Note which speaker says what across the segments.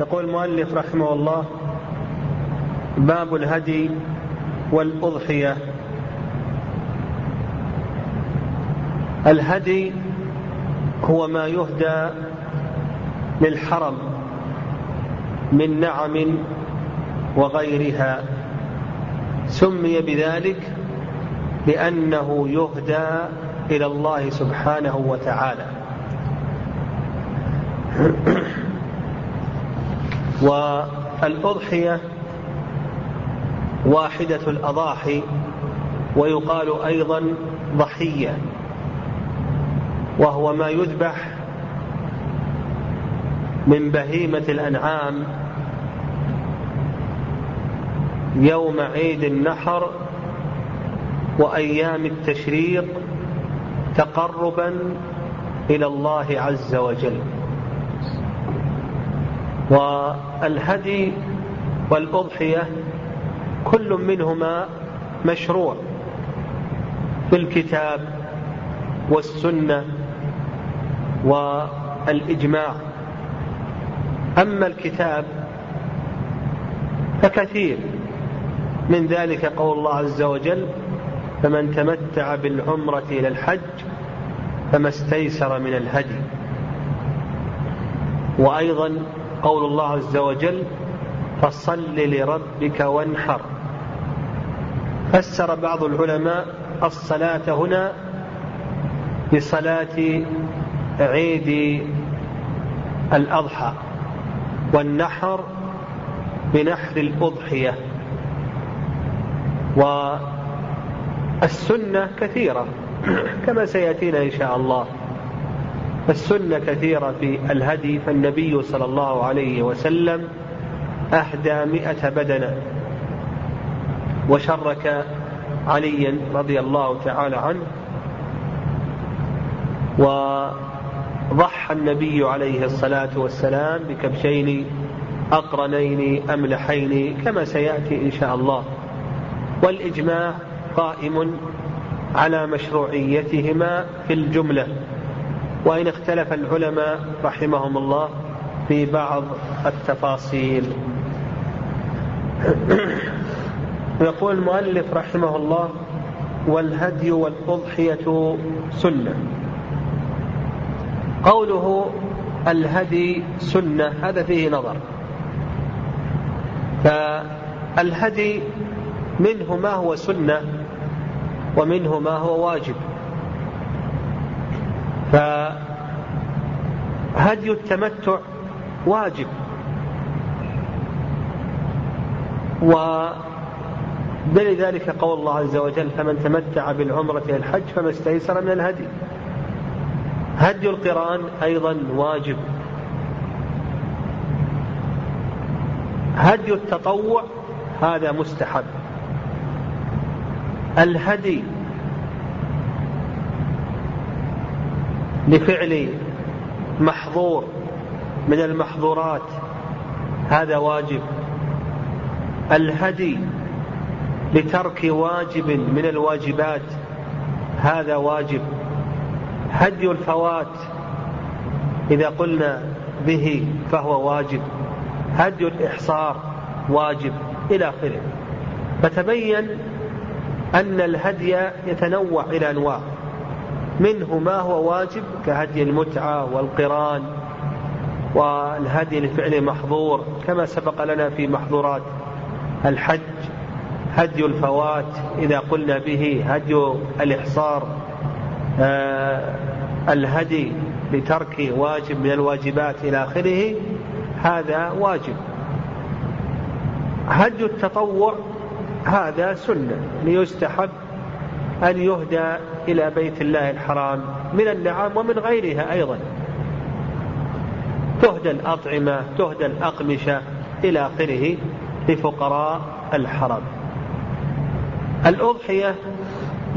Speaker 1: يقول المؤلف رحمه الله باب الهدي والأضحية. الهدي هو ما يهدى للحرم من نعم وغيرها. سمي بذلك لأنه يهدى إلى الله سبحانه وتعالى. والأضحية واحدة الأضاحي ويقال أيضا ضحية وهو ما يذبح من بهيمة الأنعام يوم عيد النحر وأيام التشريق تقربا إلى الله عز وجل. والهدي والأضحية كل منهما مشروع في الكتاب والسنة والإجماع. أما الكتاب فكثير. من ذلك قول الله عز وجل فمن تمتع بالعمرة إلى الحج فما استيسر من الهدي. وأيضا قول الله عز وجل فصل لربك وانحر. فسر بعض العلماء الصلاة هنا بصلاة عيد الأضحى والنحر بنحر الأضحية والسنة كثيرة كما سيأتينا إن شاء الله. السنة كثيرة في الهدي فالنبي صلى الله عليه وسلم أهدى مئة بدنة وشرك عليا رضي الله تعالى عنه وضحى النبي عليه الصلاة والسلام بكبشين أقرنين أملحين كما سيأتي إن شاء الله. والإجماع قائم على مشروعيتهما في الجملة. وإن اختلف العلماء رحمهم الله في بعض التفاصيل. يقول المؤلف رحمه الله والهدي والأضحية سنة. قوله الهدي سنة هذا فيه نظر. فالهدي منه ما هو سنة ومنه ما هو واجب. فهدي التمتع واجب. ولذلك قول الله عز وجل فمن تمتع بالعمرة إلى الحج فما استيسر من الهدي. هدي القرآن أيضا واجب. هدي التطوع هذا مستحب. الهدي لفعل محظور من المحظورات. هذا واجب. الهدي لترك واجب من الواجبات. هذا واجب. هدي الفوات. إذا قلنا به فهو واجب. هدي الإحصار واجب إلى آخره. فتبين أن الهدي يتنوع إلى أنواع. منه ما هو واجب؟ كهدي المتعة والقران والهدي لفعل محظور كما سبق لنا في محظورات الحج هدي الفوات إذا قلنا به هدي الإحصار آه الهدي لترك واجب من الواجبات إلى آخره هذا واجب. هدي التطوع هذا سنة ليستحب أن يهدى إلى بيت الله الحرام من النعام ومن غيرها أيضا. تهدى الأطعمة تهدى الأقمشة إلى آخره لفقراء الحرم. الأضحية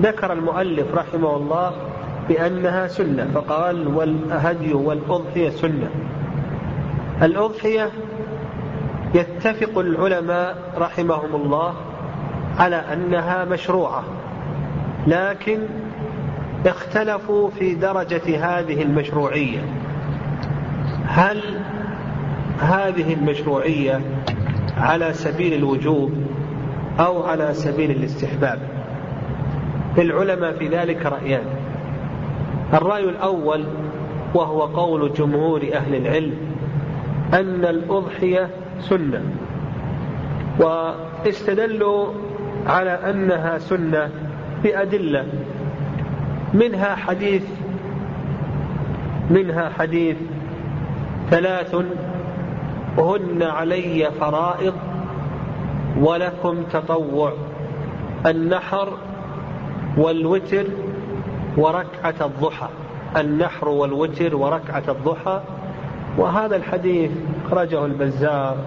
Speaker 1: ذكر المؤلف رحمه الله بأنها سنة فقال والهدي والأضحية سنة. الأضحية يتفق العلماء رحمهم الله على أنها مشروعة. لكن اختلفوا في درجة هذه المشروعية. هل هذه المشروعية على سبيل الوجوب أو على سبيل الاستحباب؟ للعلماء في ذلك رأيان. الرأي الأول وهو قول جمهور أهل العلم أن الأضحية سنة واستدلوا على أنها سنة بأدلة منها حديث منها حديث ثلاث هن علي فرائض ولكم تطوع النحر والوتر وركعة الضحى النحر والوتر وركعة الضحى. وهذا الحديث أخرجه البزار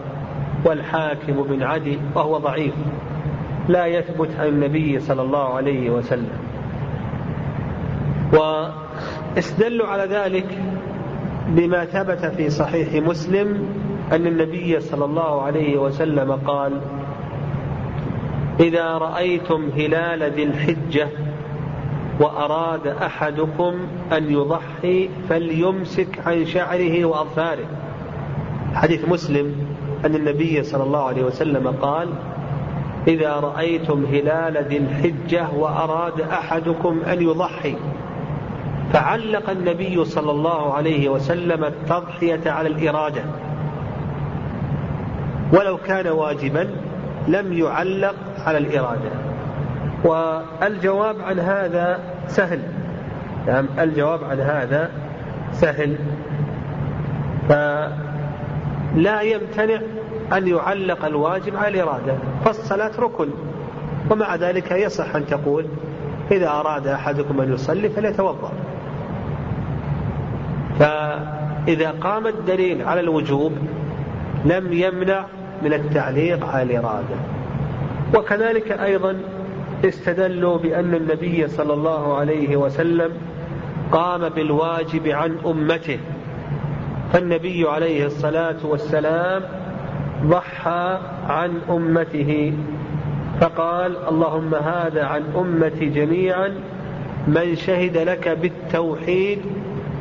Speaker 1: والحاكم بن عدي وهو ضعيف. لا يثبت عن النبي صلى الله عليه وسلم. واستدلوا على ذلك بما ثبت في صحيح مسلم أن النبي صلى الله عليه وسلم قال إذا رأيتم هلال ذي الحجة وأراد أحدكم أن يضحي فليمسك عن شعره وأظفاره. حديث مسلم أن النبي صلى الله عليه وسلم قال إذا رأيتم هلال ذي الحجة وأراد أحدكم أن يضحي فعلق النبي صلى الله عليه وسلم التضحية على الإرادة. ولو كان واجبا لم يعلق على الإرادة. والجواب عن هذا سهل. يعني الجواب عن هذا سهل. فلا يمتنع أن يعلق الواجب على الإرادة فالصلاة ركن. ومع ذلك يصح أن تقول إذا أراد أحدكم أن يصلي فليتوضأ. فإذا قام الدليل على الوجوب لم يمنع من التعليق على الإرادة. وكذلك أيضا استدلوا بأن النبي صلى الله عليه وسلم قام بالواجب عن أمته. فالنبي عليه الصلاة والسلام ضحى عن أمته فقال اللهم هذا عن أمتي جميعا من شهد لك بالتوحيد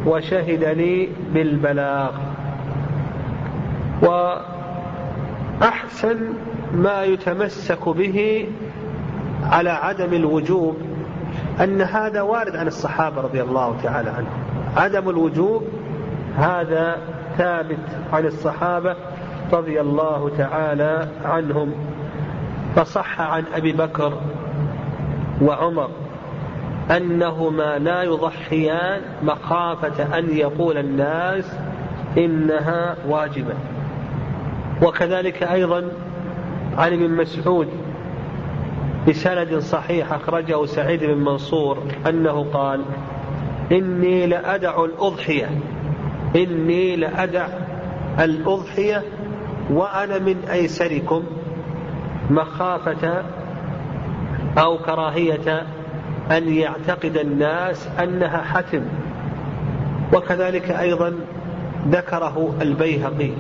Speaker 1: وشهد لي بالبلاغ. وأحسن ما يتمسك به على عدم الوجوب أن هذا وارد عن الصحابة رضي الله تعالى عنهم. عدم الوجوب هذا ثابت عن الصحابة رضي الله تعالى عنهم فصح عن أبي بكر وعمر أنهما لا يضحيان مخافة أن يقول الناس إنها واجبة. وكذلك أيضا عن ابن مسعود بسند صحيح أخرجه سعيد بن منصور أنه قال إني لأدع الأضحية. إني لأدع الأضحية وأنا من أيسركم مخافة أو كراهية أن يعتقد الناس أنها حتم. وكذلك أيضا ذكره البيهقي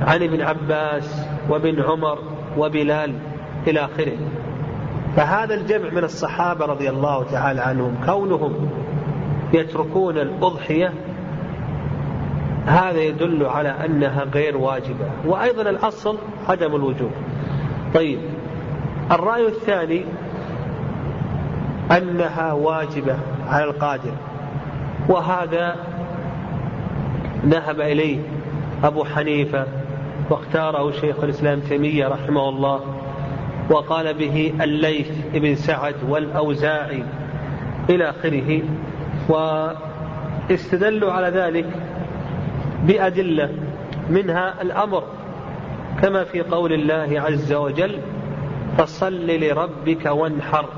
Speaker 1: عن ابن عباس وابن عمر وبلال إلى آخره. فهذا الجمع من الصحابة رضي الله تعالى عنهم كونهم يتركون الأضحية هذا يدل على أنها غير واجبة. وأيضا الأصل عدم الوجوب. طيب الرأي الثاني أنها واجبة على القادر. وهذا ذهب إليه أبو حنيفة واختاره شيخ الإسلام تيمية رحمه الله وقال به الليث بن سعد والأوزاعي إلى آخره. واستدلوا على ذلك بأدلة منها الأمر كما في قول الله عز وجل فصل لربك وانحر.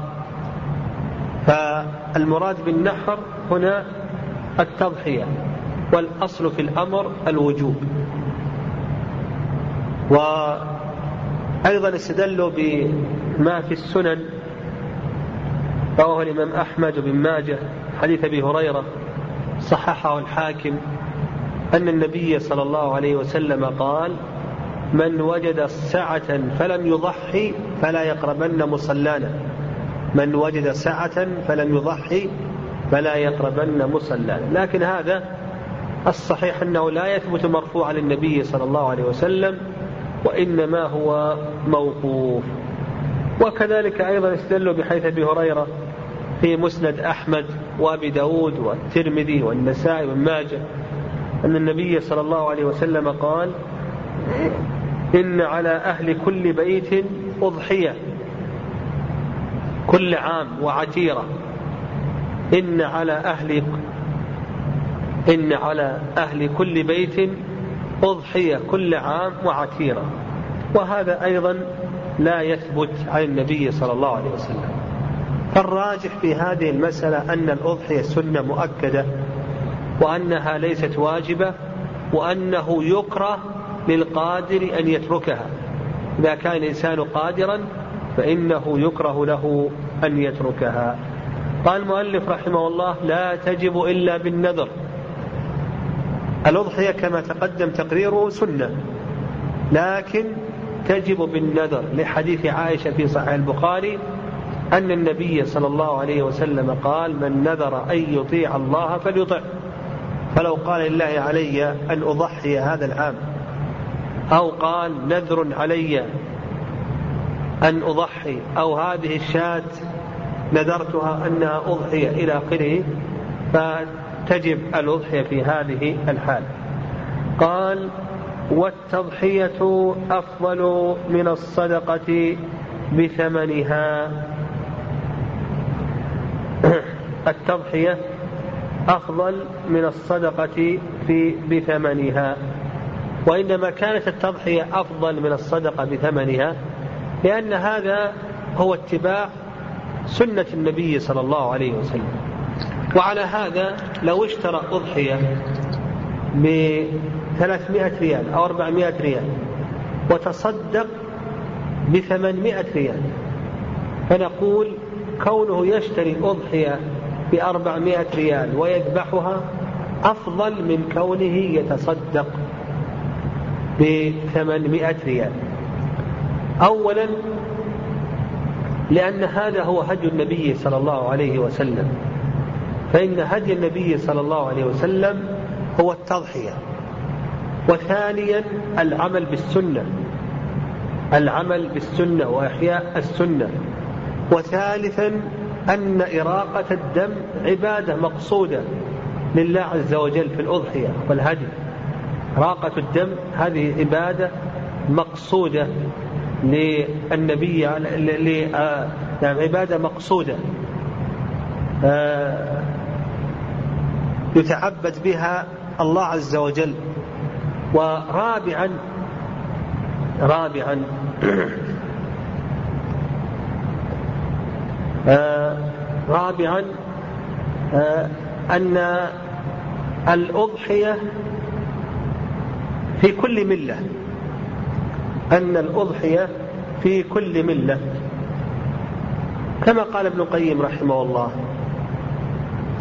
Speaker 1: فالمراد بالنحر هنا التضحية والأصل في الأمر الوجوب. وأيضا استدلوا بما في السنن رواه الإمام أحمد بن ماجه حديث أبي هريرة صححه الحاكم. أن النبي صلى الله عليه وسلم قال من وجد سعة فلم يضحي فلا يقربن مصلانا. من وجد سعة فلم يضحي فلا يقربن مصلانا. لكن هذا الصحيح أنه لا يثبت مرفوعا للنبي صلى الله عليه وسلم وإنما هو موقوف. وكذلك أيضا استدلوا بحيث أبي هريرة في مسند أحمد وأبي داود والترمذي والنسائي وابن أن النبي صلى الله عليه وسلم قال إن على أهل كل بيت أضحية كل عام وعتيرة إن على أهل إن على أهل كل بيت أضحية كل عام وعتيرة وهذا أيضا لا يثبت عن النبي صلى الله عليه وسلم. فالراجح في هذه المسألة أن الأضحية سنة مؤكدة. وأنها ليست واجبة وأنه يكره للقادر أن يتركها. إذا كان الإنسان قادرا فإنه يكره له أن يتركها. قال المؤلف رحمه الله لا تجب إلا بالنذر. الأضحية كما تقدم تقريره سنة لكن تجب بالنذر. لحديث عائشة في صحيح البخاري أن النبي صلى الله عليه وسلم قال من نذر أن يطيع الله فليطع فلو قال لله علي أن أضحي هذا العام أو قال نذر علي أن أضحي أو هذه الشاة نذرتها أنها أضحية إلى آخره فتجب الأضحية في هذه الحال. قال والتضحية أفضل من الصدقة بثمنها. التضحية أفضل من الصدقة في بثمنها. وإنما كانت التضحية أفضل من الصدقة بثمنها لأن هذا هو اتباع سنة النبي صلى الله عليه وسلم. وعلى هذا لو اشترى أضحية ب 300 ريال أو 400 ريال وتصدق ب 800 ريال فنقول كونه يشتري أضحية ب 400 ريال ويذبحها أفضل من كونه يتصدق ب 800 ريال. أولا لأن هذا هو هدي النبي صلى الله عليه وسلم. فإن هدي النبي صلى الله عليه وسلم هو التضحية. وثانيا العمل بالسنة. العمل بالسنة وإحياء السنة. وثالثا أن إراقة الدم عبادة مقصودة لله عز وجل في الأضحية والهدي. إراقة الدم هذه عبادة مقصودة للنبي آه، يعني عبادة مقصودة. آه، يتعبد بها الله عز وجل. ورابعا رابعا آه، رابعا أن الأضحية في كل ملة. أن الأضحية في كل ملة. كما قال ابن القيم رحمه الله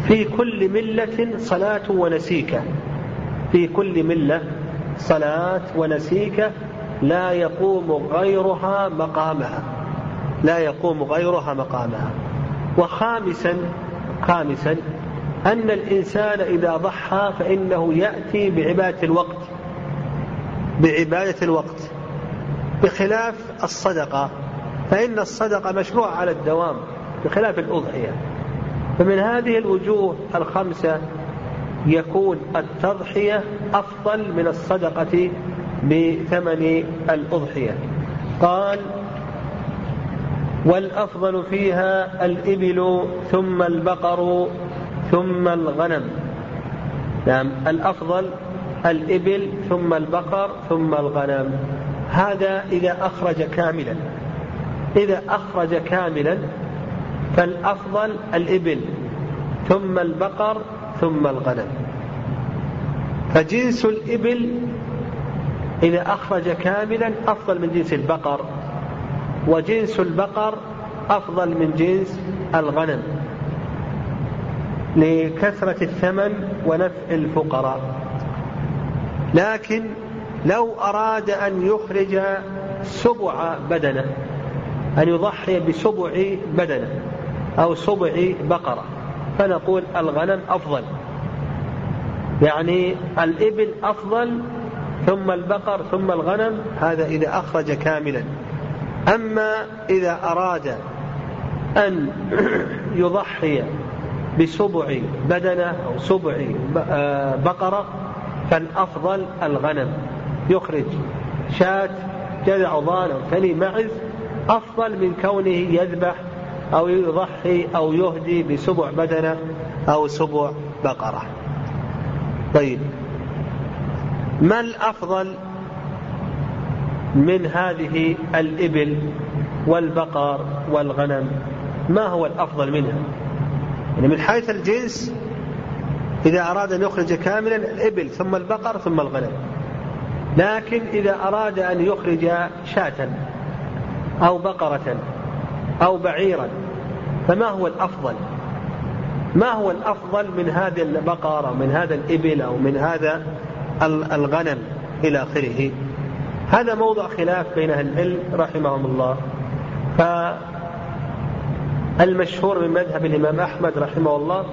Speaker 1: في كل ملة صلاة ونسيكة. في كل ملة صلاة ونسيكة لا يقوم غيرها مقامها. لا يقوم غيرها مقامها. وخامسا خامسا أن الإنسان إذا ضحى فإنه يأتي بعبادة الوقت. بعبادة الوقت. بخلاف الصدقة. فإن الصدقة مشروع على الدوام بخلاف الأضحية. فمن هذه الوجوه الخمسة يكون التضحية أفضل من الصدقة بثمن الأضحية. قال والأفضل فيها الإبل ثم البقر ثم الغنم. نعم الأفضل الإبل ثم البقر ثم الغنم. هذا إذا أخرج كاملا. إذا أخرج كاملا فالأفضل الإبل ثم البقر ثم الغنم. فجنس الإبل إذا أخرج كاملا أفضل من جنس البقر. وجنس البقر أفضل من جنس الغنم لكثرة الثمن ونفع الفقراء. لكن لو أراد أن يخرج سبع بدنة أن يضحي بسبع بدنة أو سبع بقرة فنقول الغنم أفضل. يعني الإبل أفضل ثم البقر ثم الغنم هذا إذا أخرج كاملا. أما إذا أراد أن يضحي بسبع بدنة أو سبع آه، بقرة فالأفضل الغنم. يخرج شاة جذع ضان أو ثني معز أفضل من كونه يذبح أو يضحي أو يهدي بسبع بدنة أو سبع بقرة. طيب ما الأفضل من هذه الإبل والبقر والغنم. ما هو الأفضل منها؟ يعني من حيث الجنس إذا أراد أن يخرج كاملا الإبل ثم البقر ثم الغنم. لكن إذا أراد أن يخرج شاة أو بقرة أو بعيرا فما هو الأفضل؟ ما هو الأفضل من هذه البقرة أو من هذا الإبل أو من هذا الغنم إلى آخره؟ هذا موضع خلاف بين أهل العلم رحمهم الله. فالمشهور من مذهب الإمام أحمد رحمه الله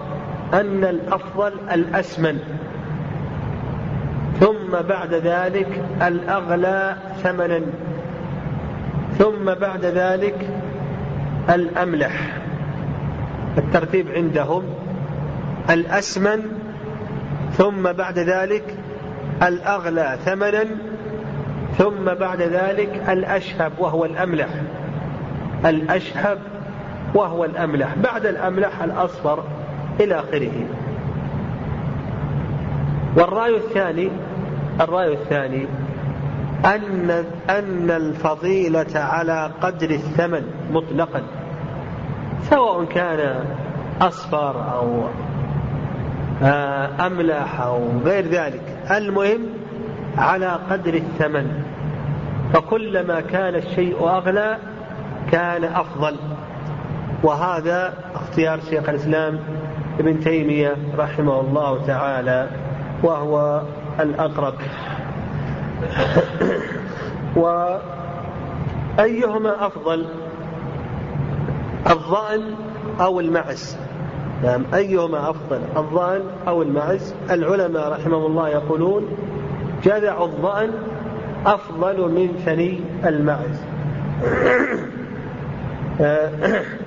Speaker 1: أن الأفضل الأسمن ثم بعد ذلك الأغلى ثمنا ثم بعد ذلك الأملح. الترتيب عندهم الأسمن ثم بعد ذلك الأغلى ثمنا ثم بعد ذلك الأشهب وهو الأملح. الأشهب وهو الأملح. بعد الأملح الأصفر إلى آخره. والرأي الثاني الرأي الثاني أن أن الفضيلة على قدر الثمن مطلقا. سواء كان أصفر أو آه، أملح أو غير ذلك. المهم على قدر الثمن. فكلما كان الشيء أغلى كان أفضل. وهذا اختيار شيخ الإسلام ابن تيمية رحمه الله تعالى وهو الأقرب. وأيهما أفضل الظأن أو المعز؟ نعم أيهما أفضل الظأن أو المعز؟ العلماء رحمهم الله يقولون جذع الظأن أفضل من ثني المعز.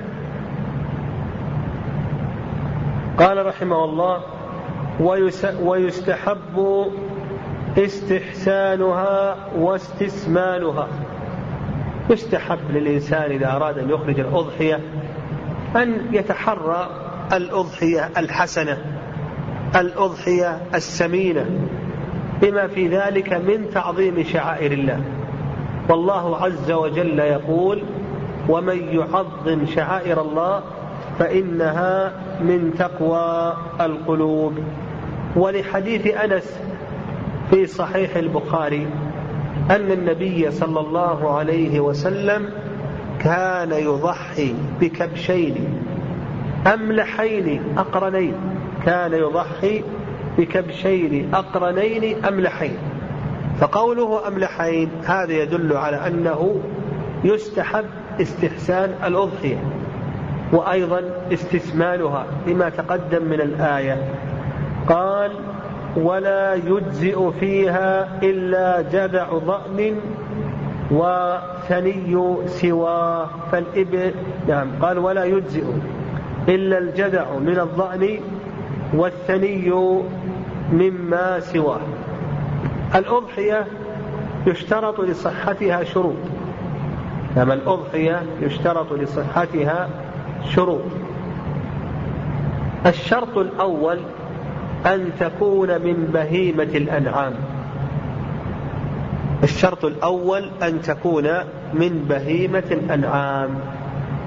Speaker 1: قال رحمه الله ويستحب استحسانها واستسمانها يستحب للإنسان إذا أراد أن يخرج الأضحية أن يتحرى الأضحية الحسنة الأضحية السمينة. بما في ذلك من تعظيم شعائر الله. والله عز وجل يقول ومن يعظم شعائر الله فإنها من تقوى القلوب. ولحديث أنس في صحيح البخاري أن النبي صلى الله عليه وسلم كان يضحي بكبشين أملحين أقرنين. كان يضحي بكبشين أقرنين أملحين فقوله أملحين هذا يدل على أنه يستحب استحسان الأضحية وأيضا استثمانها لما تقدم من الآية. قال ولا يجزئ فيها إلا جذع ضأن وثني سواه فالإبل نعم قال ولا يجزئ إلا الجذع من الضأن والثني مما سواه. الأضحية يشترط لصحتها شروط. نعم الأضحية يشترط لصحتها شروط. الشرط الأول أن تكون من بهيمة الأنعام. الشرط الأول أن تكون من بهيمة الأنعام.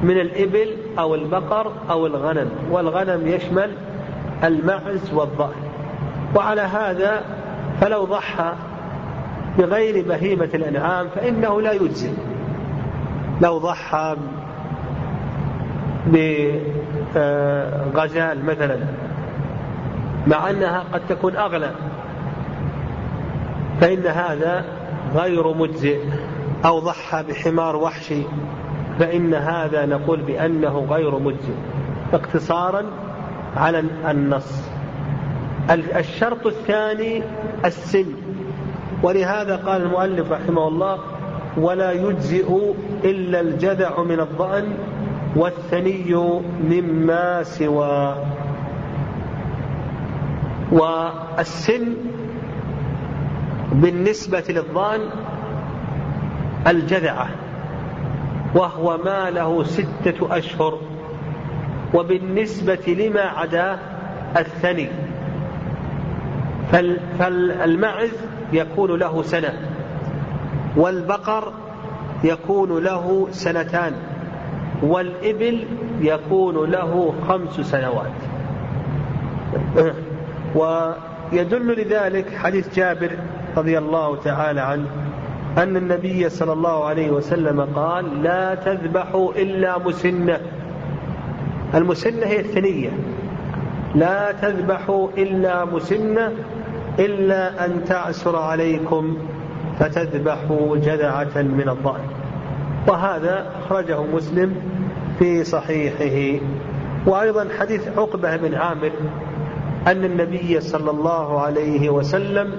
Speaker 1: من الإبل أو البقر أو الغنم. والغنم يشمل المعز والظأن وعلى هذا فلو ضحى بغير بهيمة الأنعام فإنه لا يجزي. لو ضحى بغزال مثلا مع أنها قد تكون أغلى فإن هذا غير مجزئ. أو ضحى بحمار وحشي فإن هذا نقول بأنه غير مجزئ. اقتصارا على النص. الشرط الثاني السن. ولهذا قال المؤلف رحمه الله ولا يجزئ إلا الجذع من الضأن والثني مما سوى. والسن بالنسبة للضأن الجذعة وهو ما له ستة أشهر وبالنسبة لما عداه الثني. فالمعز يكون له سنة والبقر يكون له سنتان والإبل يكون له خمس سنوات. ويدل لذلك حديث جابر رضي الله تعالى عنه أن النبي صلى الله عليه وسلم قال لا تذبحوا إلا مسنة. المسنة هي الثنية. لا تذبحوا إلا مسنة إلا أن تعسر عليكم فتذبحوا جذعة من الضأن. وهذا أخرجه مسلم في صحيحه. وأيضا حديث عقبة بن عامر أن النبي صلى الله عليه وسلم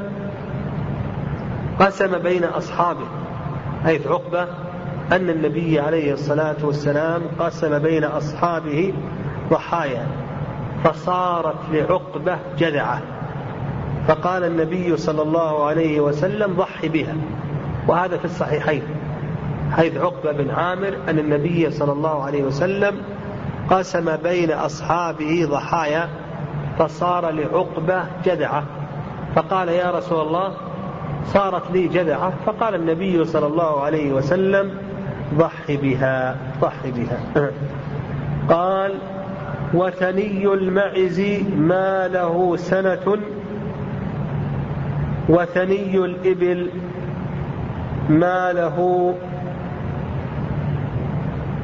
Speaker 1: قسم بين أصحابه. حيث عقبة أن النبي عليه الصلاة والسلام قسم بين أصحابه ضحايا فصارت لعقبة جذعة. فقال النبي صلى الله عليه وسلم ضح بها. وهذا في الصحيحين. حيث عقبة بن عامر أن النبي صلى الله عليه وسلم قسم بين أصحابه ضحايا فصار لعقبة جذعة فقال يا رسول الله صارت لي جذعة فقال النبي صلى الله عليه وسلم ضح بها ضح بها. قال وثني المعز ما له سنة وثني الإبل ما له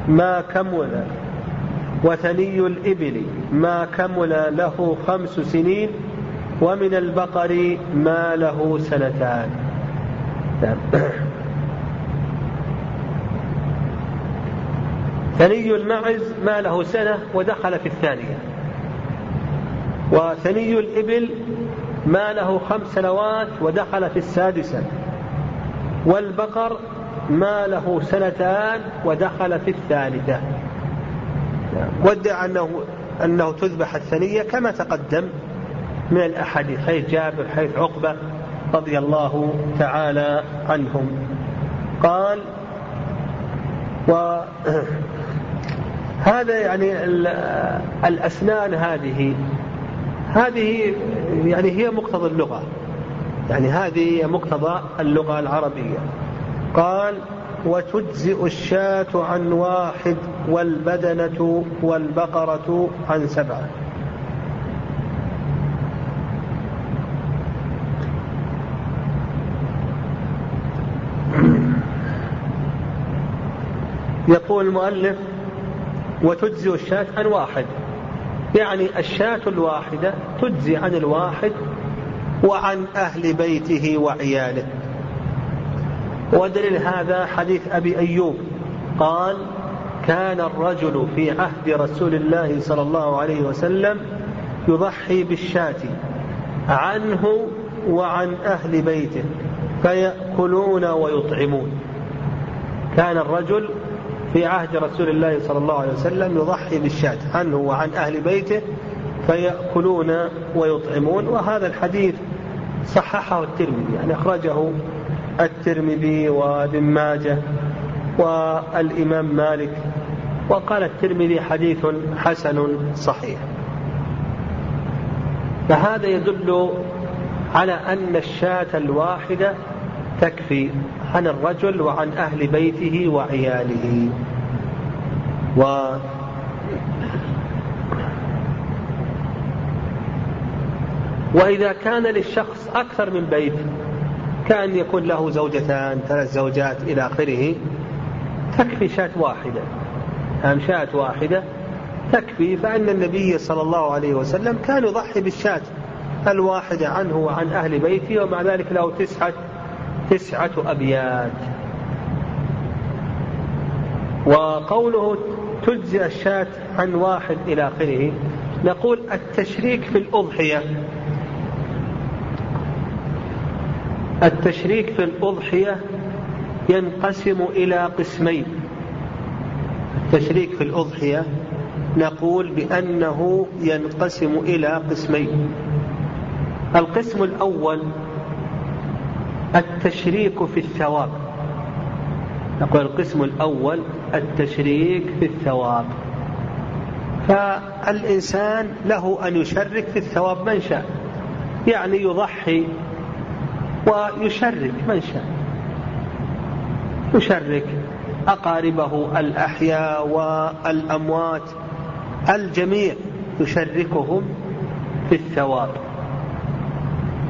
Speaker 1: ما كمل وثني الإبل ما كمل له خمس سنين ومن البقر ما له سنتان نعم. ثني المعز ما له سنة ودخل في الثانية وثني الإبل ما له خمس سنوات ودخل في السادسة. والبقر ما له سنتان ودخل في الثالثة. وادعى أنه أنه تذبح الثنية كما تقدم من الأحاديث حيث جابر حيث عقبة رضي الله تعالى عنهم. قال وهذا يعني الأسنان هذه. هذه يعني هي مقتضى اللغة. يعني هذه هي مقتضى اللغة العربية. قال وتجزئ الشاة عن واحد والبدنة والبقرة عن سبعة. يقول المؤلف وتجزئ الشاة عن واحد. يعني الشاة الواحدة تجزي عن الواحد وعن أهل بيته وعياله. ودليل هذا حديث أبي أيوب. قال كان الرجل في عهد رسول الله صلى الله عليه وسلم يضحي بالشاة عنه وعن أهل بيته فيأكلون ويطعمون. كان الرجل في عهد رسول الله صلى الله عليه وسلم يضحي بالشاة عنه وعن أهل بيته فيأكلون ويطعمون وهذا الحديث صححه الترمذي يعني أخرجه الترمذي وابن ماجه والإمام مالك وقال الترمذي حديث حسن صحيح. فهذا يدل على أن الشاة الواحدة تكفي عن الرجل وعن أهل بيته وعياله. و وإذا كان للشخص أكثر من بيت كأن يكون له زوجتان ثلاث زوجات إلى آخره تكفي شاة واحدة. أم شاة واحدة تكفي فإن النبي صلى الله عليه وسلم كان يضحي بالشاة الواحدة عنه وعن أهل بيته ومع ذلك له تسعة تسعة أبيات. وقوله تجزئ الشاة عن واحد إلى آخره نقول التشريك في الأضحية. التشريك في الأضحية ينقسم إلى قسمين. التشريك في الأضحية نقول بأنه ينقسم إلى قسمين. القسم الأول التشريك في الثواب. نقول القسم الأول التشريك في الثواب. فالإنسان له أن يشرك في الثواب من شاء. يعني يضحي ويشرك من شاء. يشرك أقاربه الأحياء والأموات الجميع يشركهم في الثواب.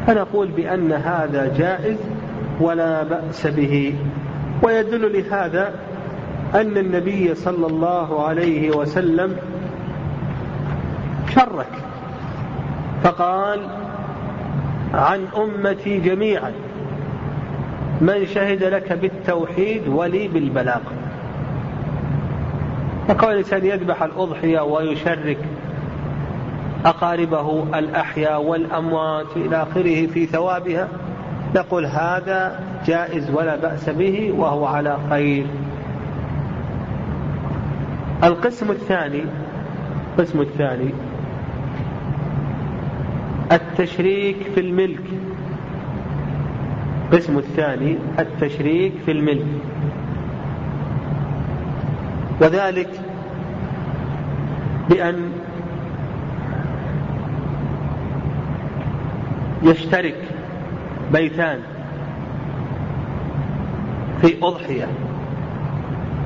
Speaker 1: فنقول بأن هذا جائز ولا بأس به. ويدل لهذا أن النبي صلى الله عليه وسلم شرك. فقال عن أمتي جميعا من شهد لك بالتوحيد ولي بالبلاغ فقال الإنسان يذبح الأضحية ويشرك أقاربه الأحياء والأموات إلى آخره في ثوابها. نقول هذا جائز ولا بأس به وهو على خير. القسم الثاني القسم الثاني التشريك في الملك. القسم الثاني التشريك في الملك. وذلك بأن يشترك بيتان في أضحية.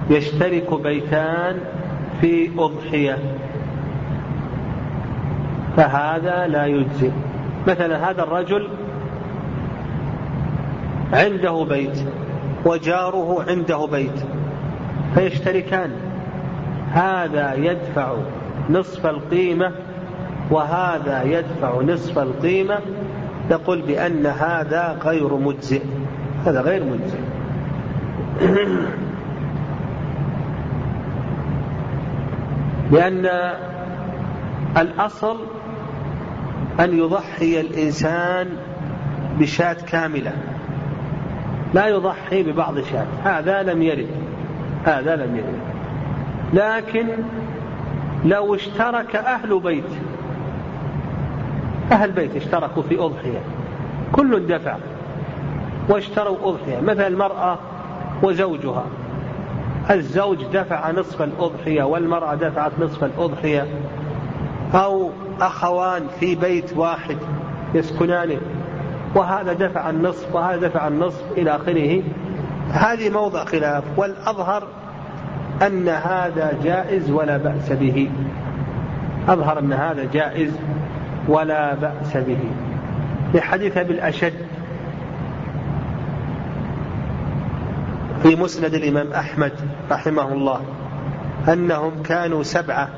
Speaker 1: يشترك بيتان في أضحية. فهذا لا يجزئ مثلا هذا الرجل عنده بيت وجاره عنده بيت فيشتركان. هذا يدفع نصف القيمة وهذا يدفع نصف القيمة نقول بأن هذا غير مجزئ. هذا غير مجزئ. لأن الأصل أن يضحي الإنسان بشاة كاملة. لا يضحي ببعض شاة. هذا لم يرد. هذا لم يرد. لكن لو اشترك أهل بيت أهل بيت اشتركوا في أضحية. كل دفع واشتروا أضحية. مثل المرأة وزوجها. الزوج دفع نصف الأضحية والمرأة دفعت نصف الأضحية. أو أخوان في بيت واحد يسكنانه وهذا دفع النصف وهذا دفع النصف إلى آخره. هذه موضع خلاف. والأظهر أن هذا جائز ولا بأس به. أظهر أن هذا جائز ولا بأس به. لحديث أبي الأشد في مسند الإمام أحمد رحمه الله أنهم كانوا سبعة.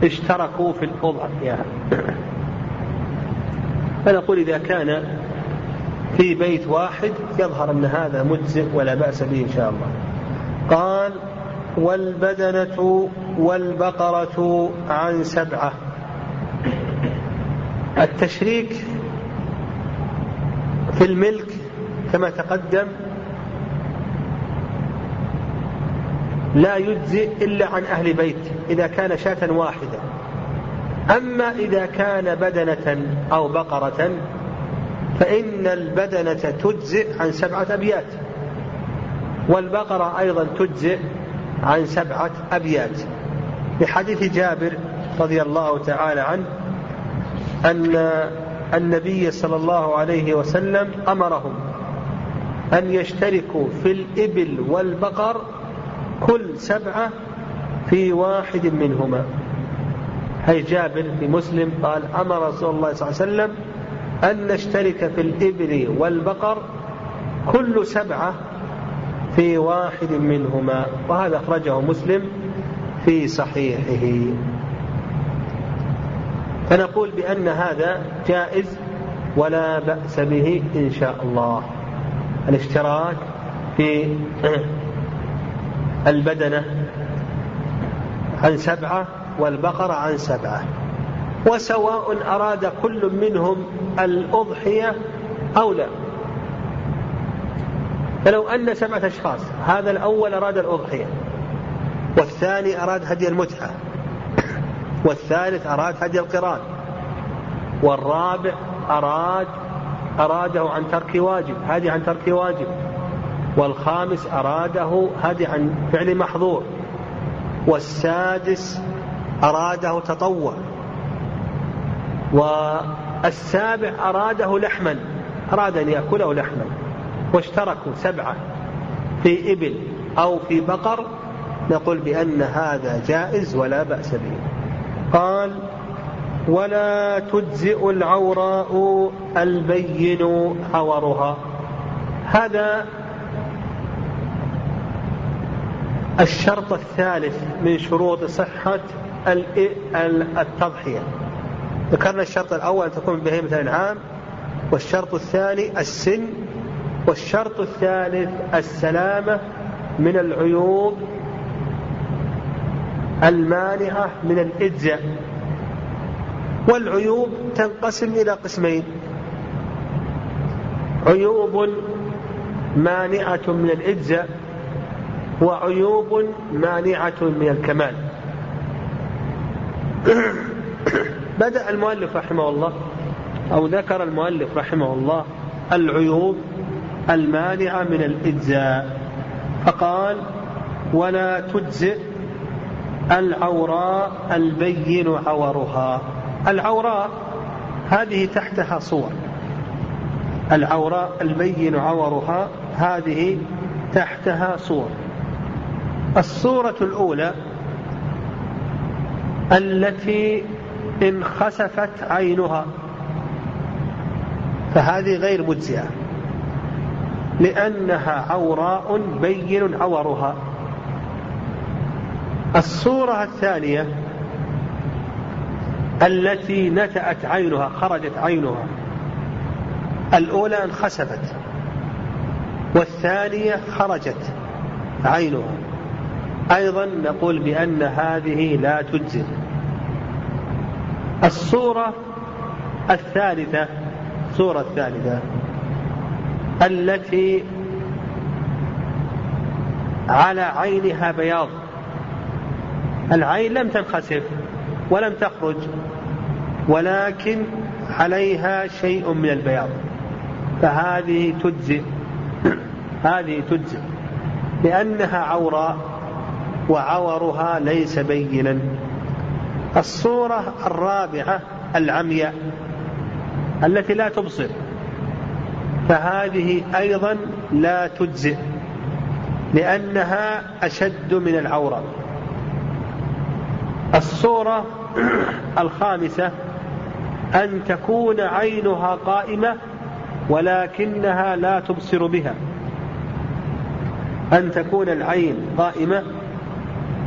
Speaker 1: فاشتركوا في الأضحية فنقول إذا كان في بيت واحد يظهر أن هذا مجزئ ولا بأس به إن شاء الله. قال والبدنة والبقرة عن سبعة. التشريك في الملك كما تقدم لا يجزئ إلا عن أهل بيت إذا كان شاة واحدة. أما إذا كان بدنة أو بقرة فإن البدنة تجزئ عن سبعة أبيات والبقرة أيضا تجزئ عن سبعة أبيات. لحديث جابر رضي الله تعالى عنه أن النبي صلى الله عليه وسلم أمرهم أن يشتركوا في الإبل والبقر كل سبعة في واحد منهما. هي جابر في مسلم قال أمر رسول الله صلى الله عليه وسلم أن نشترك في الإبل والبقر كل سبعة في واحد منهما. وهذا أخرجه مسلم في صحيحه. فنقول بأن هذا جائز ولا بأس به إن شاء الله. الاشتراك في البدنة عن سبعة والبقرة عن سبعة. وسواء أراد كل منهم الأضحية أو لا. فلو أن سبعة أشخاص هذا الأول أراد الأضحية. والثاني أراد هدي المتعة والثالث أراد هدي القران. والرابع أراد أراده عن ترك واجب هدي عن ترك واجب. والخامس أراده هدي عن فعل محظور. والسادس أراده تطوع. والسابع أراده لحما أراد أن يأكله لحما. واشتركوا سبعة في إبل أو في بقر نقول بأن هذا جائز ولا بأس به. قال ولا تجزئ العوراء البين عورها. هذا الشرط الثالث من شروط صحة التضحية. ذكرنا الشرط الأول أن تكون بهيمة الأنعام والشرط الثاني السن والشرط الثالث السلامة من العيوب المانعة من الإجزاء والعيوب تنقسم إلى قسمين. عيوب مانعة من الإجزاء وعيوب مانعة من الكمال. بدأ المؤلف رحمه الله أو ذكر المؤلف رحمه الله العيوب المانعة من الإجزاء فقال ولا تجزئ العوراء البين عورها. العوراء هذه تحتها صور. العوراء البين عورها هذه تحتها صور. الصورة الأولى التي انخسفت عينها. فهذه غير مجزئة. لأنها عوراء بين عورها. الصورة الثانية التي نتأت عينها خرجت عينها. الأولى انخسفت والثانية خرجت عينها. أيضا نقول بأن هذه لا تجزي الصورة الثالثة الصورة الثالثة التي على عينها بياض. العين لم تنخسف ولم تخرج ولكن عليها شيء من البياض. فهذه تجزئ هذه تجزئ لأنها عوراء وعورها ليس بينا. الصورة الرابعة العمياء التي لا تبصر فهذه أيضا لا تجزئ لأنها أشد من العورة. الصورة الخامسة أن تكون عينها قائمة ولكنها لا تبصر بها. أن تكون العين قائمة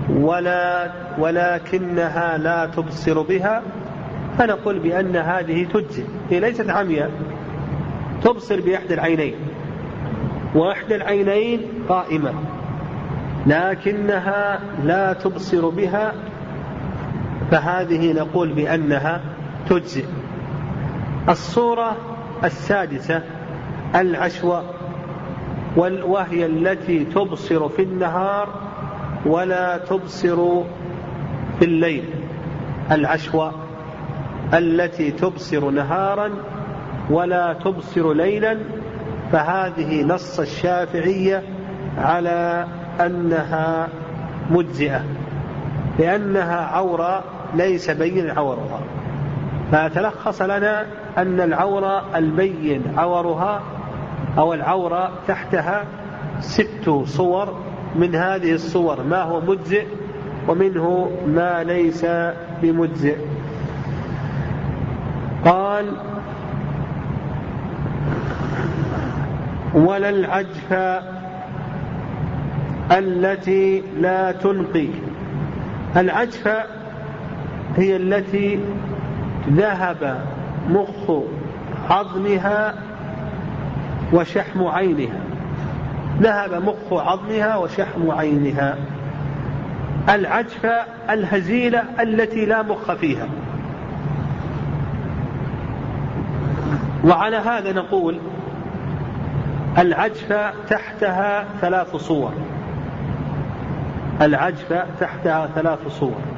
Speaker 1: ولا ولكنها لا تبصر بها فنقول بأن هذه تجزي هي ليست عمياء تبصر بإحدى العينين. وإحدى العينين قائمة لكنها لا تبصر بها فهذه نقول بأنها تجزئ. الصورة السادسة العشوة وهي التي تبصر في النهار ولا تبصر في الليل. العشوة التي تبصر نهارا ولا تبصر ليلا. فهذه نص الشافعية على أنها مجزئة لأنها عورة ليس بين عورها. فتلخص لنا أن العورة البين عورها أو العورة تحتها ست صور من هذه الصور. ما هو مجزئ ومنه ما ليس بمجزئ. قال ولا العجف التي لا تنقي. العجفة هي التي ذهب مخ عظمها وشحم عينها. ذهب مخ عظمها وشحم عينها. العجفة الهزيلة التي لا مخ فيها. وعلى هذا نقول العجفة تحتها ثلاث صور. العجفة تحتها ثلاث صور.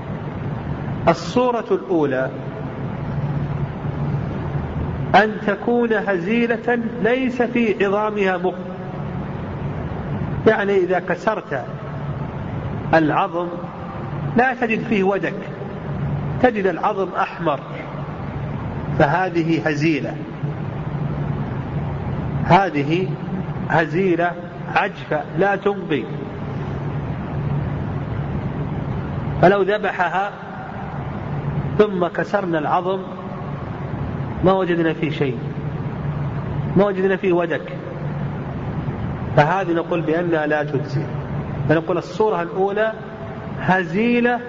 Speaker 1: الصورة الأولى أن تكون هزيلة ليس في عظامها مخ يعني إذا كسرت العظم لا تجد فيه ودك تجد العظم أحمر فهذه هزيلة. هذه هزيلة عجفة لا تنقي. فلو ذبحها ثم كسرنا العظم ما وجدنا فيه شيء. ما وجدنا فيه ودك فهذه نقول بأنها لا تجزي. فنقول الصورة الأولى هزيلة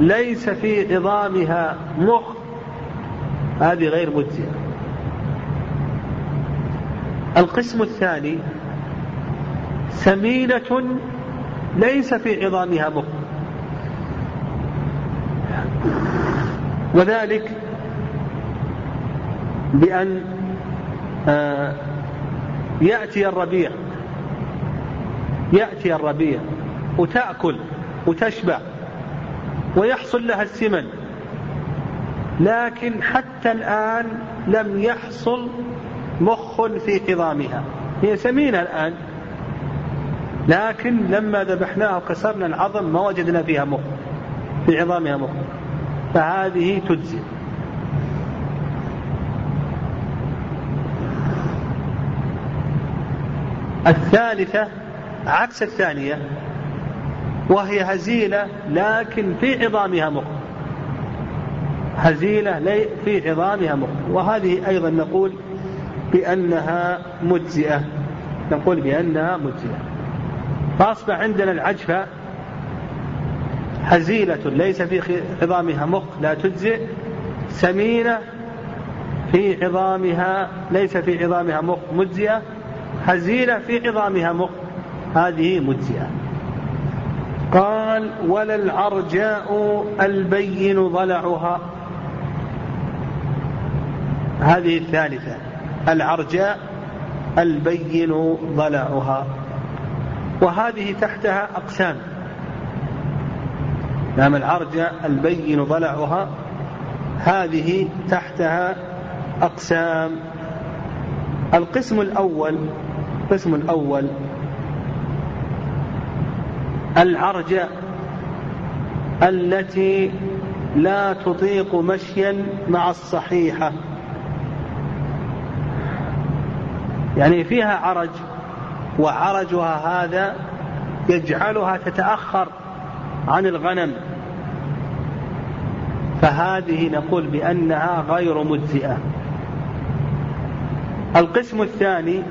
Speaker 1: ليس في عظامها مخ هذه غير مجزئة القسم الثاني سمينة ليس في عظامها مخ. وذلك بأن آه، يأتي الربيع يأتي الربيع وتأكل وتشبع ويحصل لها السمن لكن حتى الآن لم يحصل مخ في عظامها هي سمينة الآن لكن لما ذبحناها وكسرنا العظم ما وجدنا فيها مخ في عظامها مخ. فهذه تجزي الثالثة عكس الثانية وهي هزيلة لكن في عظامها مخ. هزيلة في عظامها مخ. وهذه أيضا نقول بأنها مجزئة. نقول بأنها مجزئة. فأصبح عندنا العجفة هزيلة ليس في عظامها مخ لا تجزئ. سمينة في عظامها ليس في عظامها مخ مجزئة. هزيلة في عظامها مخ هذه مجزئة. قال ولا العرجاء البين ضلعها. هذه الثالثة العرجاء البين ضلعها. وهذه تحتها أقسام. نعم العرجاء البين ضلعها هذه تحتها أقسام. القسم الأول القسم الأول العرجاء التي لا تطيق مشيا مع الصحيحة. يعني فيها عرج وعرجها هذا يجعلها تتأخر. عن الغنم. فهذه نقول بأنها غير مجزئة. القسم الثاني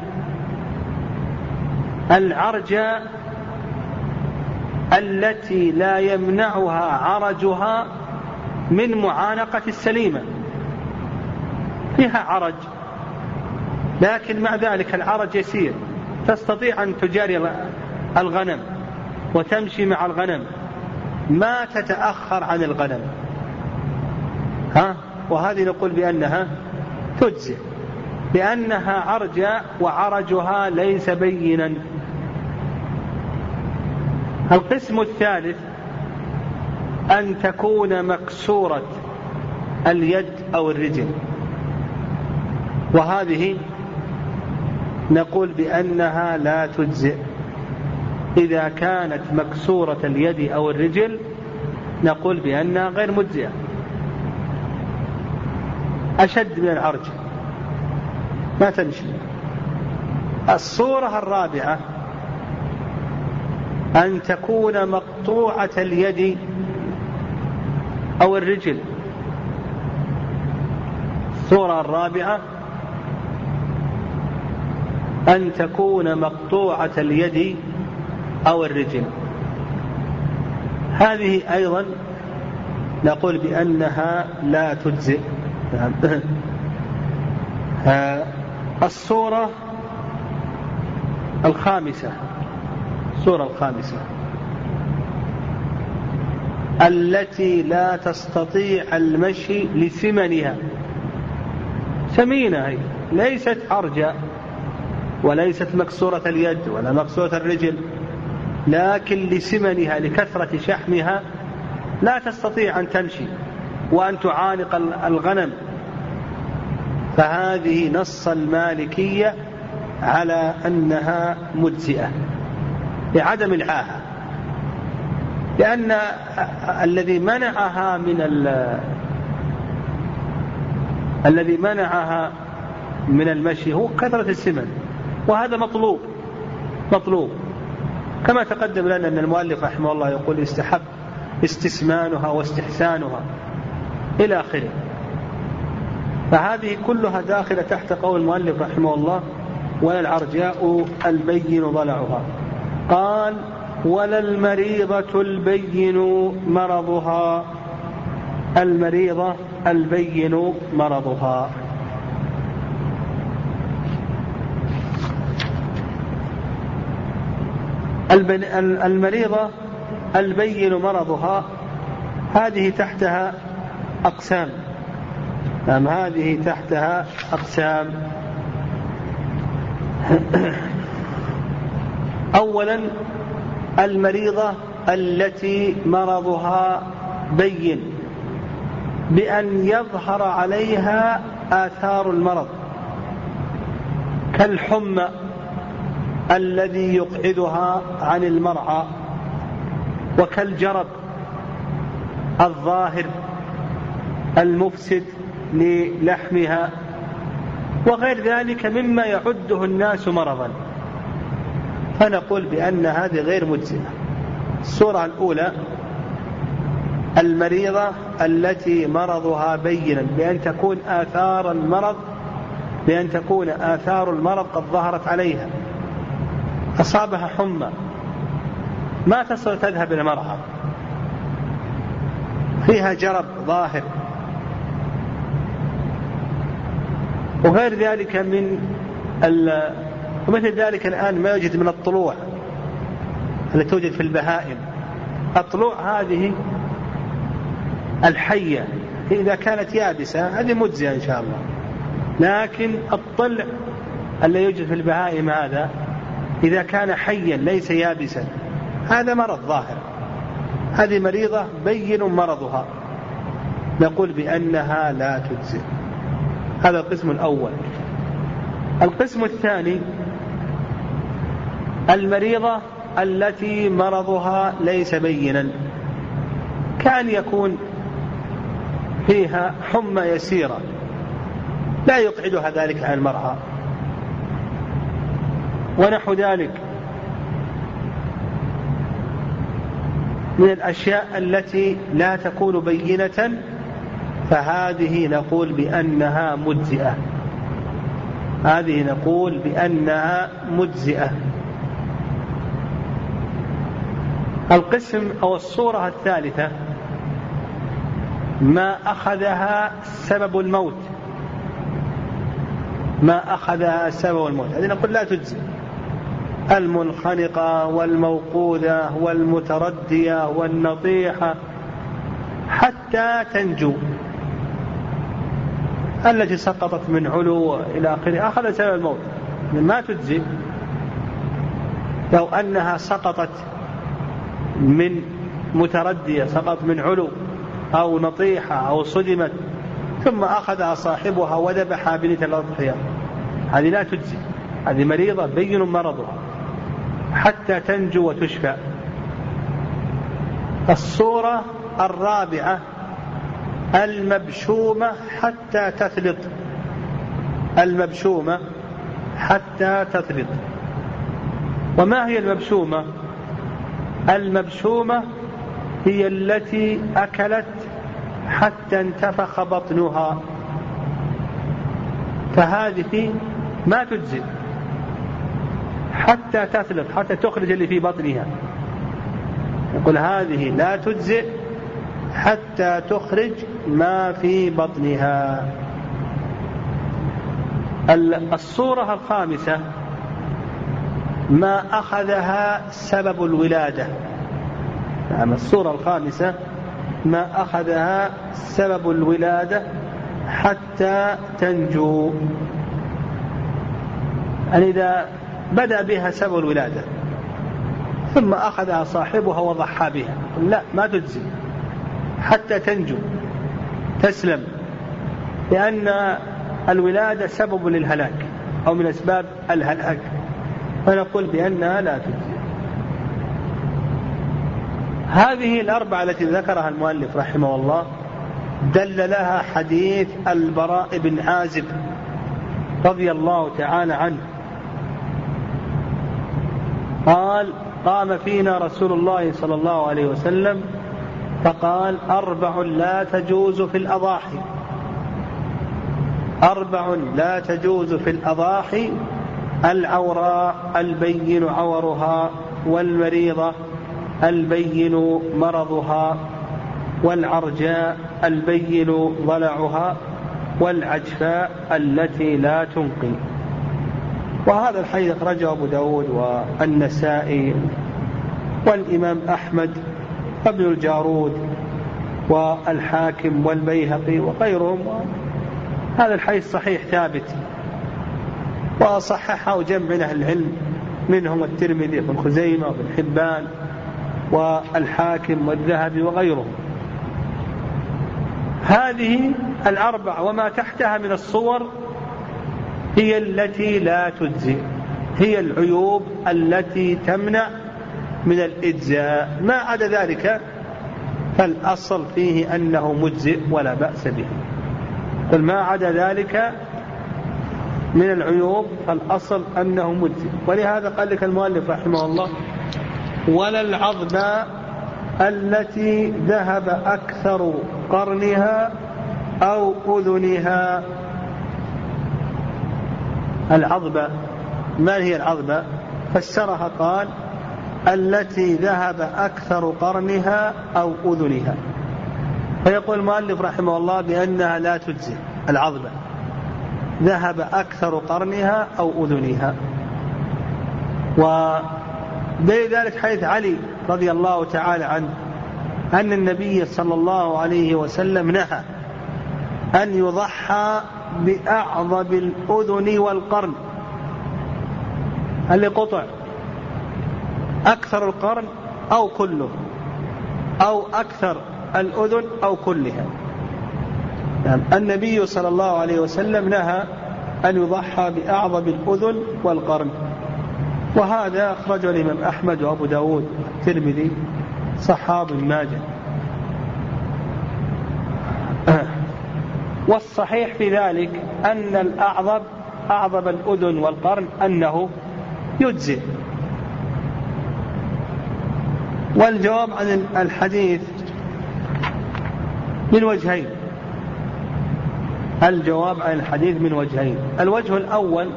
Speaker 1: العرجة التي لا يمنعها عرجها من معانقة السليمة. فيها عرج لكن مع ذلك العرج يسير. تستطيع أن تجاري الغنم وتمشي مع الغنم. ما تتأخر عن الغنم. ها؟ وهذه نقول بأنها تجزئ. لأنها عرجة وعرجها ليس بينا. القسم الثالث أن تكون مكسورة اليد أو الرجل. وهذه نقول بأنها لا تجزئ. إذا كانت مكسورة اليد أو الرجل نقول بأنها غير مجزئة. أشد من العرج ما تمشي. الصورة الرابعة أن تكون مقطوعة اليد أو الرجل. الصورة الرابعة أن تكون مقطوعة اليد أو الرجل هذه أيضا نقول بأنها لا تجزئ. نعم. الصورة الخامسة. الصورة الخامسة. التي لا تستطيع المشي لثمنها. ثمينة هي ليست عرجة وليست مكسورة اليد ولا مكسورة الرجل. لكن لسمنها لكثرة شحمها لا تستطيع أن تمشي وأن تعانق الغنم. فهذه نص المالكية على أنها مجزئة لعدم العاهة لأن الذي منعها من الذي منعها من المشي هو كثرة السمن وهذا مطلوب مطلوب. كما تقدم لنا أن المؤلف رحمه الله يقول استحب استسمانها واستحسانها إلى آخره. فهذه كلها داخلة تحت قول المؤلف رحمه الله ولا العرجاء البين ضلعها قال ولا المريضة البين مرضها المريضة البين مرضها. المريضة البين مرضها هذه تحتها أقسام. نعم هذه تحتها أقسام. أولا المريضة التي مرضها بين بأن يظهر عليها آثار المرض كالحمى. الذي يقعدها عن المرعى وكالجرب الظاهر المفسد للحمها وغير ذلك مما يعده الناس مرضا. فنقول بأن هذه غير مجزئة. الصورة الأولى المريضة التي مرضها بينا بأن تكون آثار المرض بأن تكون آثار المرض قد ظهرت عليها. أصابها حمى. ما تستطيع تذهب إلى مرعى فيها جرب ظاهر. وغير ذلك من ومثل ذلك الآن ما يوجد من الطلوع التي توجد في البهائم. الطلوع هذه الحية. إذا كانت يابسة هذه مجزية إن شاء الله. لكن الطلع الذي يوجد في البهائم هذا إذا كان حيا ليس يابسا. هذا مرض ظاهر. هذه مريضة بين مرضها. نقول بأنها لا تجزئ. هذا القسم الأول. القسم الثاني المريضة التي مرضها ليس بينا. كأن يكون فيها حمى يسيرة. لا يقعدها ذلك عن المرأة. ونحو ذلك. من الأشياء التي لا تكون بينة فهذه نقول بأنها مجزئة. هذه نقول بأنها مجزئة. القسم أو الصورة الثالثة ما أخذها سبب الموت. ما أخذها سبب الموت. هذه نقول لا تجزي المنخنقة والموقوذة والمتردية والنطيحة حتى تنجو. التي سقطت من علو إلى آخره أخذ سبب الموت. ما تجزي. لو أنها سقطت من متردية سقط من علو أو نطيحة أو صدمت ثم أخذها صاحبها وذبحها بنية الأضحية هذه لا تجزي. هذه مريضة بين مرضها. حتى تنجو وتشفى. الصورة الرابعة المبشومة حتى تثلط المبشومة حتى تثلط وما هي المبشومة؟ المبشومة هي التي أكلت حتى انتفخ بطنها. فهذه ما تجزي حتى تثلث حتى تخرج اللي في بطنها. يقول هذه لا تجزئ حتى تخرج ما في بطنها. الصورة الخامسة ما أخذها سبب الولادة. نعم الصورة الخامسة ما أخذها سبب الولادة حتى تنجو. يعني إذا بدأ بها سبب الولادة. ثم أخذها صاحبها وضحى بها. لا ما تجزي. حتى تنجو. تسلم. لأن الولادة سبب للهلاك أو من أسباب الهلاك. فنقول بأنها لا تجزي. هذه الأربعة التي ذكرها المؤلف رحمه الله دل لها حديث البراء بن عازب رضي الله تعالى عنه. قال قام فينا رسول الله صلى الله عليه وسلم فقال أربع لا تجوز في الأضاحي. أربع لا تجوز في الأضاحي العوراء البين عورها والمريضة البين مرضها والعرجاء البين ضلعها والعجفاء التي لا تنقي. وهذا الحديث أخرجه أبو داود والنسائي والإمام أحمد وابن الجارود والحاكم والبيهقي وغيرهم. هذا الحديث صحيح ثابت وصححه جمع من أهل العلم منهم الترمذي وابن خزيمة وابن حبان والحاكم والذهبي وغيرهم. هذه الأربع وما تحتها من الصور هي التي لا تجزي هي العيوب التي تمنع من الإجزاء. ما عدا ذلك فالأصل فيه أنه مجزئ ولا بأس به. قل ما عدا ذلك من العيوب فالأصل أنه مجزئ. ولهذا قال لك المؤلف رحمه الله ولا العظم التي ذهب أكثر قرنها أو أذنها العظمة ما هي العظمة فسرها قال التي ذهب أكثر قرنها أو أذنها. فيقول المؤلف رحمه الله بأنها لا تجزي العظمة ذهب أكثر قرنها أو أذنها. ودليل ذلك حديث علي رضي الله تعالى عنه أن النبي صلى الله عليه وسلم نهى أن يضحى بأعظم الأذن والقرن. اللي قطع. أكثر القرن أو كله. أو أكثر الأذن أو كلها. يعني النبي صلى الله عليه وسلم نهى أن يضحى بأعظم الأذن والقرن. وهذا أخرجه الإمام أحمد وأبو داود والترمذي صحاب ماجه. والصحيح في ذلك أن الأعظم أعظم الأذن والقرن أنه يجزئ. والجواب عن الحديث من وجهين. الجواب عن الحديث من وجهين. الوجه الأول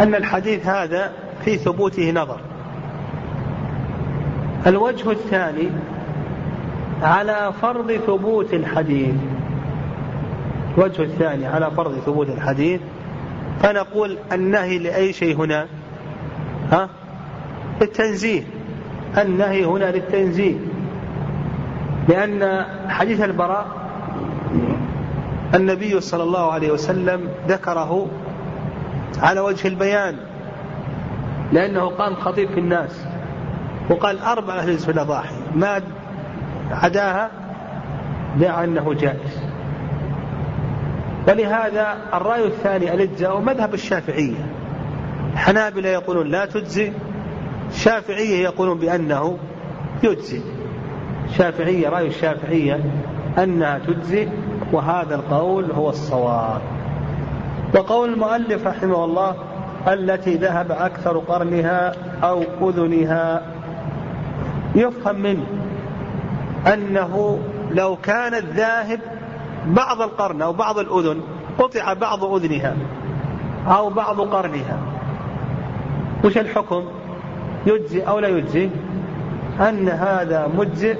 Speaker 1: أن الحديث هذا في ثبوته نظر. الوجه الثاني على فرض ثبوت الحديث. الوجه الثاني على فرض ثبوت الحديث فنقول النهي لأي شيء هنا؟ ها؟ التنزيه النهي هنا للتنزيه. لأن حديث البراء النبي صلى الله عليه وسلم ذكره على وجه البيان لأنه قام خطيب في الناس وقال أربع أهل في الأضاحي ما عداها دعا أنه جائز. ولهذا الرأي الثاني الإجزاء مذهب الشافعية. الحنابلة يقولون لا تجزي الشافعية يقولون بأنه يجزي الشافعية رأي الشافعية أنها تجزي وهذا القول هو الصواب. وقول المؤلف رحمه الله التي ذهب أكثر قرنها أو أذنها يفهم منه أنه لو كان الذاهب بعض القرن أو بعض الأذن قطع بعض أذنها أو بعض قرنها. وش الحكم؟ يجزي أو لا يجزي؟ أن هذا مجزئ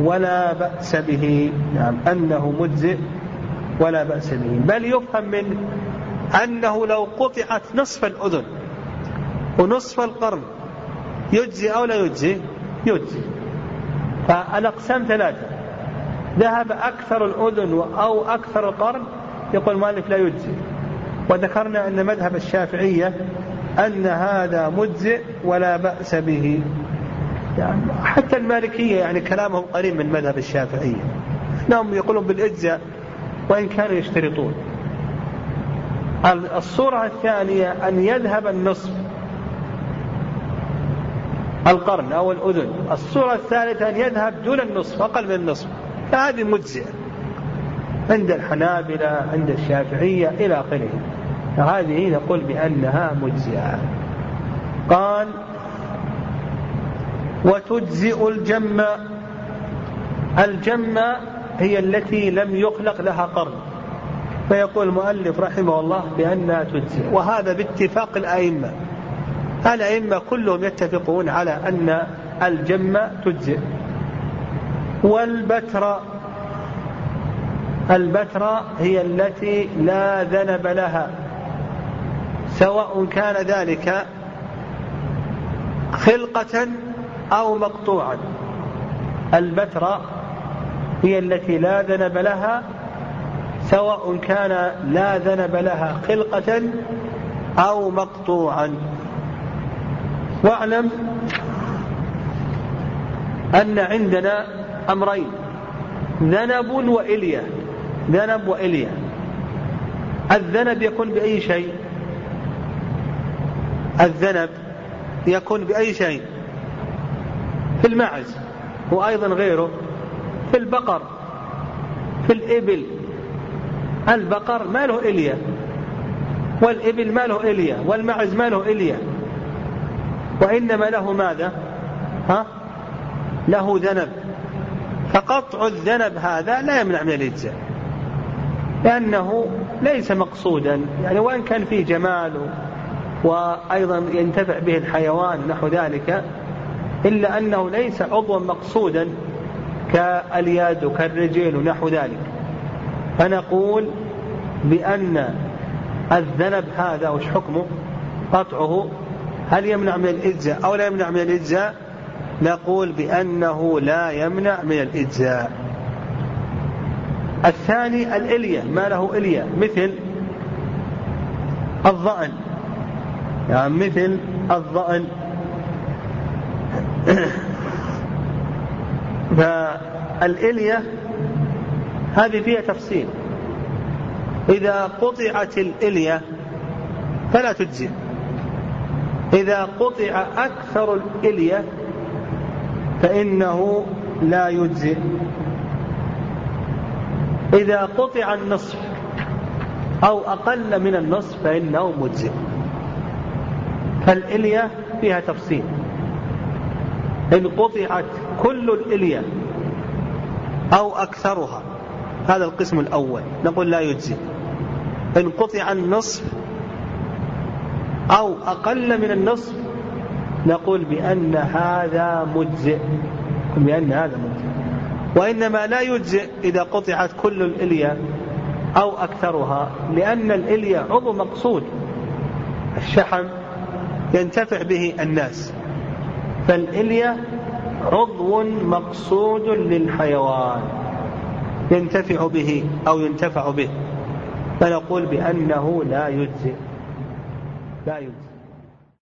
Speaker 1: ولا بأس به. نعم أنه مجزئ ولا بأس به. بل يفهم من أنه لو قطعت نصف الأذن ونصف القرن يجزي أو لا يجزي؟ يجزي. فالأقسام ثلاثة. ذهب أكثر الأذن أو أكثر القرن؟ يقول المؤلف لا يجزي وذكرنا أن مذهب الشافعية أن هذا مجزئ ولا بأس به. يعني حتى المالكية يعني كلامهم قريب من مذهب الشافعية. انهم يقولون بالإجزاء وإن كانوا يشترطون. الصورة الثانية أن يذهب النصف القرن أو الأذن. الصورة الثالثة أن يذهب دون النصف أقل من النصف. فهذه مجزئة عند الحنابلة عند الشافعية إلى آخره. هذه نقول بأنها مجزئة. قال وتجزئ الجمة الجمة هي التي لم يخلق لها قرن. فيقول المؤلف رحمه الله بأنها تجزئ. وهذا باتفاق الأئمة. الأئمة كلهم يتفقون على أن الجمة تجزئ. والبتر البتر هي التي لا ذنب لها سواء كان ذلك خلقة أو مقطوعا البتر هي التي لا ذنب لها سواء كان لا ذنب لها خلقة أو مقطوعا واعلم أن عندنا أمرين. ذنب وإلية. ذنب وإلية. الذنب يكون بأي شيء؟ الذنب يكون بأي شيء؟ في المعز وأيضا غيره. في البقر في الإبل. البقر ما له إلية. والإبل ما له إلية. والمعز ما له إلية. وإنما له ماذا؟ ها؟ له ذنب. فقطع الذنب هذا لا يمنع من الإجزاء. لأنه ليس مقصودا. يعني وإن كان فيه جمال وأيضا ينتفع به الحيوان نحو ذلك إلا أنه ليس عضوا مقصودا كاليد وكالرجل ونحو ذلك. فنقول بأن الذنب هذا وش حكمه؟ قطعه هل يمنع من الإجزاء أو لا يمنع من الإجزاء؟ نقول بأنه لا يمنع من الإجزاء. الثاني الإلية ما له إلية؟ مثل الظأن. يعني مثل الظأن. فالإلية هذه فيها تفصيل. إذا قطعت الإلية فلا تجزي إذا قطع أكثر الإلية فإنه لا يجزئ. إذا قطع النصف أو أقل من النصف فإنه مجزئ. فالإلية فيها تفصيل. إن قطعت كل الإلية أو أكثرها هذا القسم الأول نقول لا يجزي إن قطع النصف أو أقل من النصف نقول بأن هذا مجزئ بأن هذا مجزئ. وإنما لا يجزئ إذا قطعت كل الإلية أو أكثرها لأن الإلية عضو مقصود. الشحم ينتفع به الناس فالإلية عضو مقصود للحيوان ينتفع به أو ينتفع به. فنقول بأنه لا يجزئ. لا يجزئ.